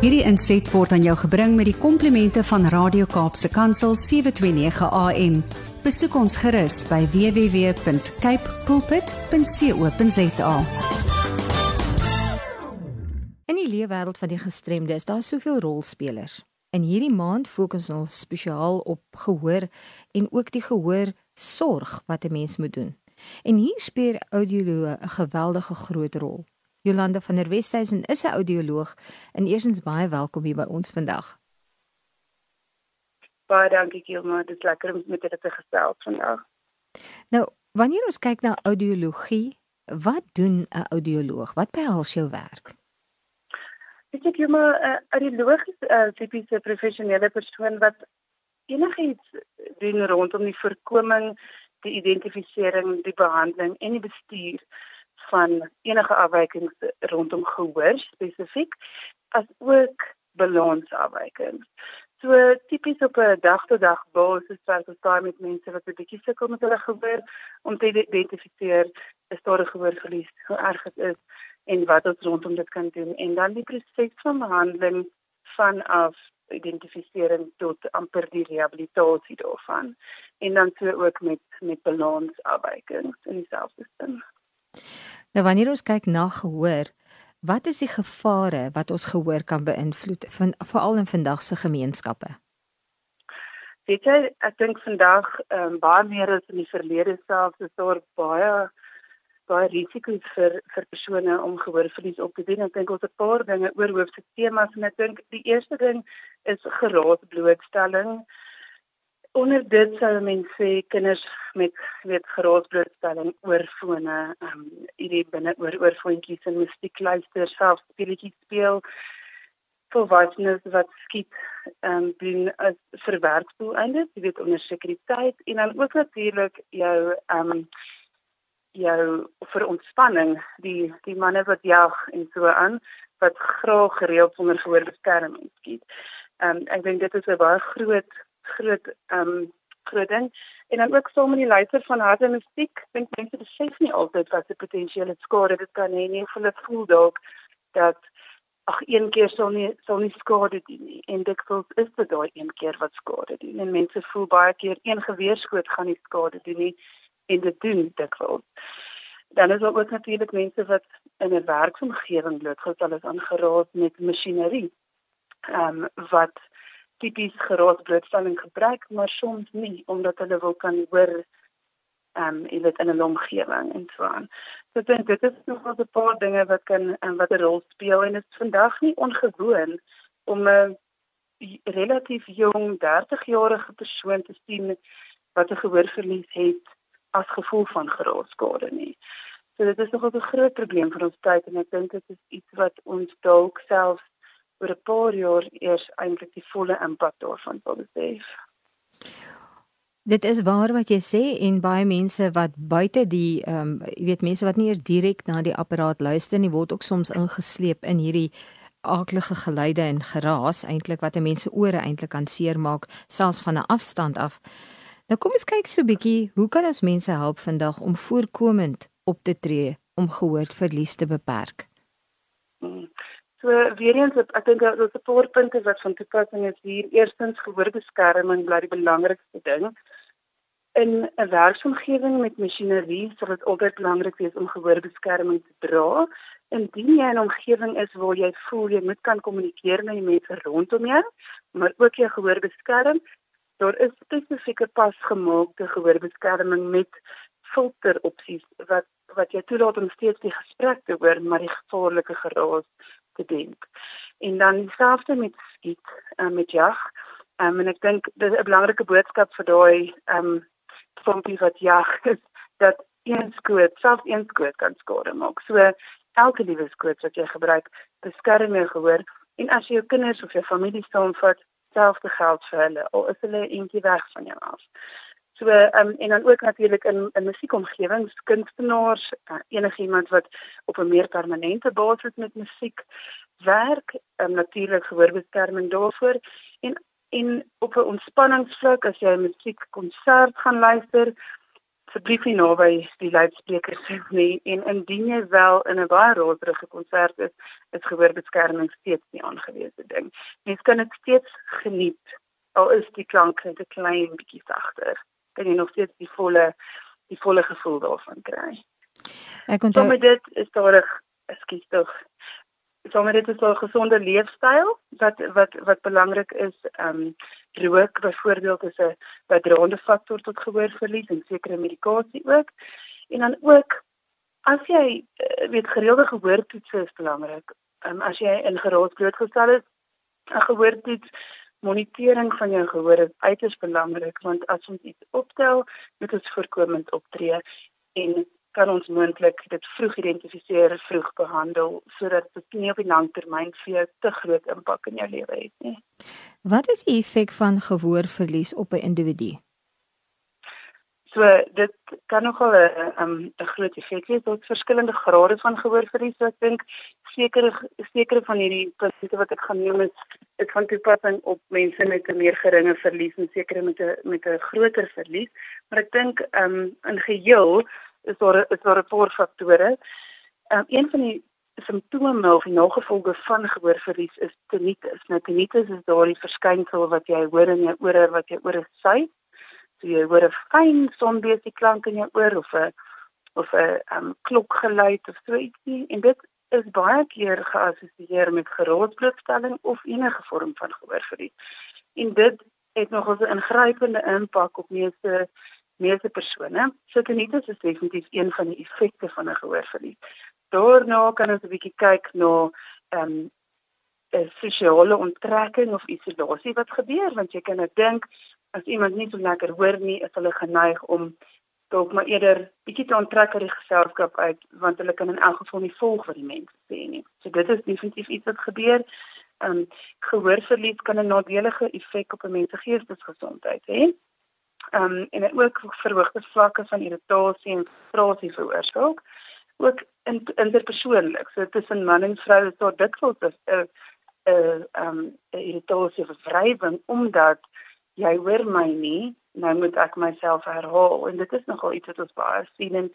Hierdie inset word aan jou gebring met die komplimente van Radio Kaapse Kansel 729 AM. Besoek ons gerus by www.cape pulpit.co.za. In die leefwêreld van die gestremde is daar soveel rolspelers. In hierdie maand fokus ons spesiaal op gehoor en ook die gehoor sorg wat 'n mens moet doen. En hier speel audioloog 'n geweldige groot rol. Jolande van der Westhuizen is 'n audioloog en eersins baie welkom hier by ons vandag. Baie dankie Gilma, dit is lekker om met julle te gesels vandag. Nou, wanneer ons kyk na audiologie, wat doen 'n audioloog? Wat behels jou werk? Dink jy maar 'n audioloog is 'n tipiese professionele persoon wat enigiets doen rondom die voorkoming die identifisering, die behandeling en die bestuur van enige afwykings rondom gehoor spesifiek as ook balansafwykings. So tipies op 'n dag-tot-dag basis werk ons daar met mense wat 'n bietjie sukkel met hulle gehoor om te identifiseer is daar 'n gehoorverlies, hoe erg dit is en wat ons rondom dit kan doen en dan die proses van behandeling vanaf identifisering tot amper die rehabilitasie daarvan en dan so ook met met balansafwykings in dieselfde sin. Nou wanneer ons kyk na gehoor, wat is die gevare wat ons gehoor kan beïnvloed van veral in vandag se gemeenskappe? Weet jy, ek dink vandag ehm um, baie meer as in die verlede selfs is daar baie baie risiko's vir vir persone om gehoorverlies op te doen. Ek dink ons het 'n paar dinge oor hoofse temas en ek dink die eerste ding is geraasblootstelling onder dit sou mense sê kinders met weet geraasblootstelling oor fone, ehm um, hierdie binne oor oor foontjies en musiek luister, selfs speletjies speel volwassenes wat skiet ehm um, doen as verwerksdoeleindes, jy weet onder sekuriteit en dan ook natuurlik jou ehm um, jou vir ontspanning, die die manne wat jag en so aan wat graag gereeld onder gehoorbeskerming skiet. Ehm um, ek dink dit is 'n baie groot groot ehm um, groot ding. En dan ook saam met die luister van harde musiek, dink mense besef nie altyd wat se potensiële skade dit kan hê nie. Hulle voel dalk dat ag een keer sal nie sal nie skade doen nie. En dit voel is dit daai een keer wat skade doen. En mense voel baie keer een geweerskoot gaan nie skade doen nie en dit doen dit voel. Dan is ook natuurlik mense wat in 'n werksomgewing blootgestel is aan geraas met masjinerie. Ehm um, wat tipies geraasblootstelling gebruik, maar soms nie omdat hulle wil kan hoor ehm um, jy weet in 'n omgewing en so aan. So ek dink dit is nog 'n paar dinge wat kan en wat 'n rol speel en dit is vandag nie ongewoon om 'n relatief jong 30-jarige persoon te sien wat 'n gehoorverlies het as gevolg van geraasskade nie. So dit is nog 'n groot probleem vir ons tyd en ek dink dit is iets wat ons dalk self oor 'n paar jaar eers eintlik die volle impak daarvan sal besef. Dit is waar wat jy sê en baie mense wat buite die ehm um, jy weet mense wat nie eers direk na die apparaat luister nie word ook soms ingesleep in hierdie aardige geluide en geraas eintlik wat mense ore eintlik kan seermaak selfs van 'n afstand af. Nou kom ons kyk so 'n bietjie, hoe kan ons mense help vandag om voorkomend op te tree om gehoorverlies te beperk? Hmm. So weer eens ek dink daar is 'n paar punte wat van toepassing is hier. Eerstens gehoorbeskerming bly die belangrikste ding. In 'n werksomgewing met masjinerie sal dit altyd belangrik wees om gehoorbeskerming te dra. Indien jy in 'n omgewing is waar jy voel jy moet kan kommunikeer met die mense rondom jou, maar ook jy gehoor beskerm, daar is spesifieke pasgemaakte gehoorbeskerming met filteropsies wat wat jou toelaat om steeds die gesprek te hoor maar die gevaarlike geraas te denk. En dan dieselfde met skiet uh, met jag. Um, en ek dink dis 'n belangrike boodskap vir daai ehm um, vompie wat jag is dat een skoot, selfs een skoot kan skade maak. So elke liewe skoot wat jy gebruik, beskerm jou gehoor en as jy jou kinders of jou familie saamvat, selfde geld vir hulle al is hulle eentjie weg van jou af. So ehm um, en dan ook natuurlik in 'n musiekomgewings, kunstenaars, uh, enigiemand wat op 'n meer permanente basis met musiek werk, ehm um, natuurlik gehoorbeskerming daarvoor en en op 'n ontspanningsvlak as jy 'n musiekkonsert gaan luister, asseblief nie naby die luidsprekers nie en indien jy wel in 'n baie roterige konsert is, is gehoorbeskerming steeds nie aangewese ding. Mens kan dit steeds geniet al is die klank net 'n klein bietjie sagter. Kan jy nog steeds die volle die volle gevoel daarvan kry. Ek onthou met dit is daar 'n ekskuus tog. Sommige dit is 'n gesonde leefstyl wat wat wat belangrik is. Ehm um, rook byvoorbeeld is 'n bydraende faktor tot gehoorverlies en sekere medikasie ook. En dan ook as jy uh, weet gereelde gehoortoets is belangrik. Ehm um, as jy in geraas blootgestel is, 'n gehoortoets monitering van jou gehoor is uiters belangrik want as ons iets optel, moet ons voorkomend optree en kan ons moontlik dit vroeg identifiseer, vroeg behandel sodat dit nie op die lang termyn vir jou te groot impak in jou lewe het nie. Wat is die effek van gehoorverlies op 'n individu? So dit kan nogal 'n um, 'n groot effek hê tot verskillende grade van gehoorverlies. So, ek dink sekere sekere van hierdie punte wat ek noem is dit van toepassing op mense met 'n meer geringe verlies en sekere met 'n met 'n groter verlies. Maar ek dink um, in geheel is daar is daar 'n paar faktore. Um, een van die simptome of die nagevolge van gehoorverlies is tinnitus. Nou tinnitus is daardie verskynsel wat jy hoor in jou ore wat jy ore sy. So jy hoor 'n fyn sonbesie klank in jou oor of 'n of 'n um, klokgeluid of so ietsie en dit is baie keer geassosieer met geraasblootstelling of enige vorm van gehoorverlies. En dit het nog 'n ingrypende impak op meeste meeste persone. So tinnitus is definitief een van die effekte van 'n gehoorverlies. Daarna kan ons 'n bietjie kyk na ehm um, sosiale onttrekking of isolasie wat gebeur want jy kan nou dink as iemand nie so lekker hoor nie, is hulle geneig om dalk maar eerder bietjie te onttrek uit die geselskap uit want hulle kan in elk geval nie volg wat die mense sê nie. So dit is definitief iets wat gebeur. Ehm um, gehoorverlies kan 'n nadelige effek op 'n mens se geestesgesondheid hê um, en ook verhoogde vlakke van irritasie en frustrasie veroorsaak ook in interpersoonlik so tussen man en vrou is daar dikwels 'n 'n 'n irritasie of wrywing omdat jy hoor my nie nou moet ek myself herhaal en dit is nogal iets wat ons baie sien en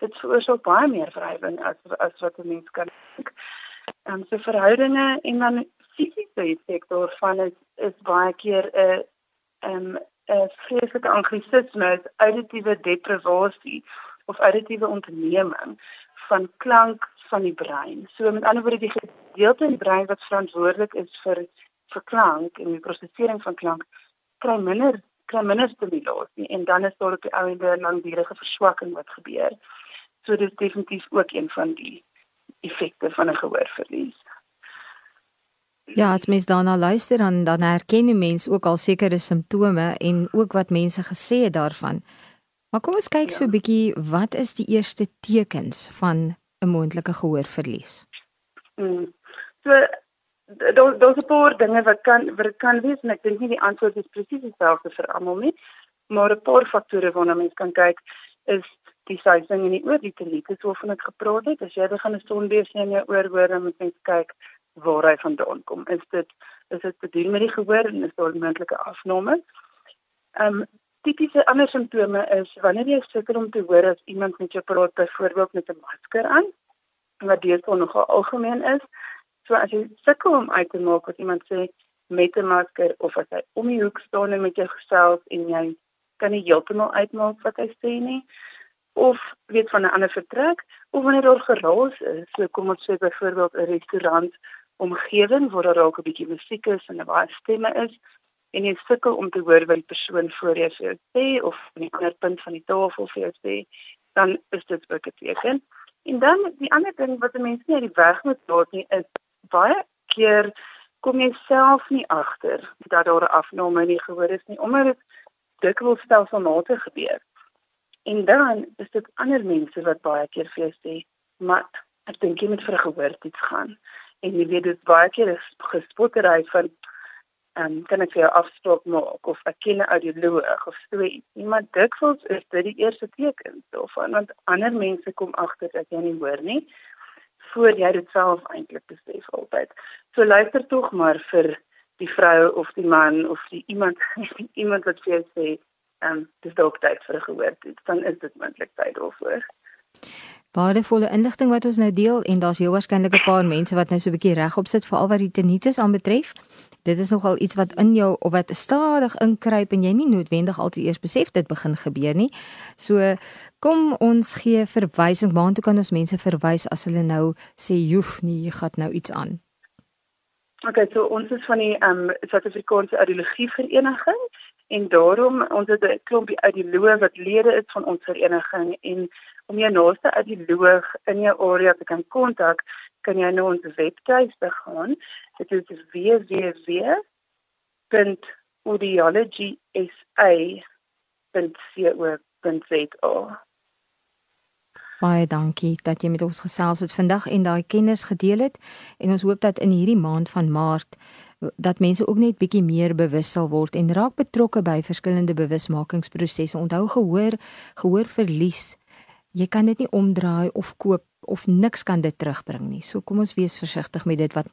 dit veroorsaak baie meer wrywing as as wat 'n mens kan dink. Ehm so verhoudinge en dan fisiese effek daarvan is is baie keer 'n ehm 'n vreeslike anglisisme is auditiewe deprivasie of auditiewe ontneming van klank van die brein. So met ander woorde die gedeelte in die brein wat verantwoordelik is vir vir klank en die prosesering van klank kry minder kry minder stimulasie en dan is daar op die ouende langdurige verswakking wat gebeur. So dit is definitief ook een van die effekte van 'n gehoorverlies. Ja, as mens daarna luister dan dan herken die mens ook al sekere simptome en ook wat mense gesê het daarvan. Maar kom ons kyk ja. so 'n bietjie wat is die eerste tekens van 'n moontlike gehoorverlies? Mm. So daar daar's 'n paar dinge wat kan wat kan wees en ek dink nie die antwoord is presies dieselfde vir almal nie, maar 'n paar faktore waarna mens kan kyk is die suising in die oor, die tinnitus waarvan ek gepraat het. As jy begin 'n sonbees in jou oor hoor, dan moet jy kyk waar hy vandaan kom. Is dit is dit te doen met die gehoor en is daar moontlike afname? Ehm um, tipiese ander simptome is wanneer jy sukkel om te hoor as iemand met jou praat byvoorbeeld met 'n masker aan, wat deesdae nogal algemeen is. So as jy sukkel om uit te maak wat iemand sê met 'n masker of as hy om die hoek staan en met jou gesels en jy kan nie heeltemal uitmaak wat hy sê nie of weet van 'n ander vertrek of wanneer daar geraas is, so kom ons sê byvoorbeeld 'n restaurant omgewing waar daar dalk 'n bietjie musiek is en 'n baie stemme is en jy sukkel om te hoor wat die persoon voor jou sê of aan die ander punt van die tafel vir jou sê, dan is dit ook 'n teken. En dan die ander ding wat mense nie uit die weg moet laat nie is baie keer kom jy self nie agter dat daar 'n afname in die gehoor is nie omdat dit dikwels stelselmatig gebeur. En dan is dit ander mense wat baie keer vir jou sê, "Maar ek dink jy moet vir 'n gehoor iets gaan." en jy weet dit baie keer is gespottery van ehm um, kan ek vir jou afspraak maak of ek ken 'n audioloog of so iets. Maar dikwels is dit die eerste teken daarvan want ander mense kom agter dat jy nie hoor nie voor jy dit self eintlik besef altyd. So luister tog maar vir die vrou of die man of die iemand iemand wat vir jou sê ehm um, dis dalk tyd vir 'n gehoor, dan is dit moontlik tyd daarvoor. Waardevolle inligting wat ons nou deel en daar's heel waarskynlik 'n paar mense wat nou so 'n bietjie regop sit veral wat die tinnitus aanbetref. Dit is nogal iets wat in jou of wat stadig inkruip en jy nie noodwendig altyd eers besef dit begin gebeur nie. So kom ons gee verwysing waartoe kan ons mense verwys as hulle nou sê joef nee, jy gaan nou iets aan. Okay, so ons is van die ehm um, Suid-Afrikaanse Audiologie Vereniging en daarom ons het 'n klompie audioloë wat lede is van ons vereniging en om jou naaste audioloog in jou area te kan kontak, kan jy na ons webtuiste gaan. Dit is www.audiologysa.co.za. Baie dankie dat jy met ons gesels het vandag en daai kennis gedeel het en ons hoop dat in hierdie maand van Maart dat mense ook net bietjie meer bewus sal word en raak betrokke by verskillende bewusmakingsprosesse. Onthou gehoor, gehoor verlies. Jy kan dit nie omdraai of koop of niks kan dit terugbring nie. So kom ons wees versigtig met dit wat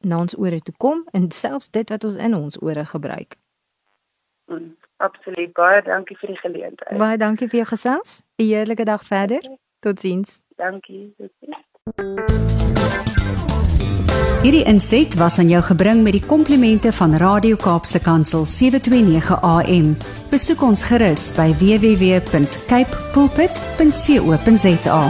na ons ore toe kom en selfs dit wat ons in ons ore gebruik. Mm, absoluut baie dankie vir die geleentheid. Baie dankie vir jou gesels. 'n Heerlike dag verder. Totsiens. Dankie. Hierdie inset was aan jou gebring met die komplimente van Radio Kaapse Kansel 729 AM. Besoek ons gerus by www.cape pulpit.co.za.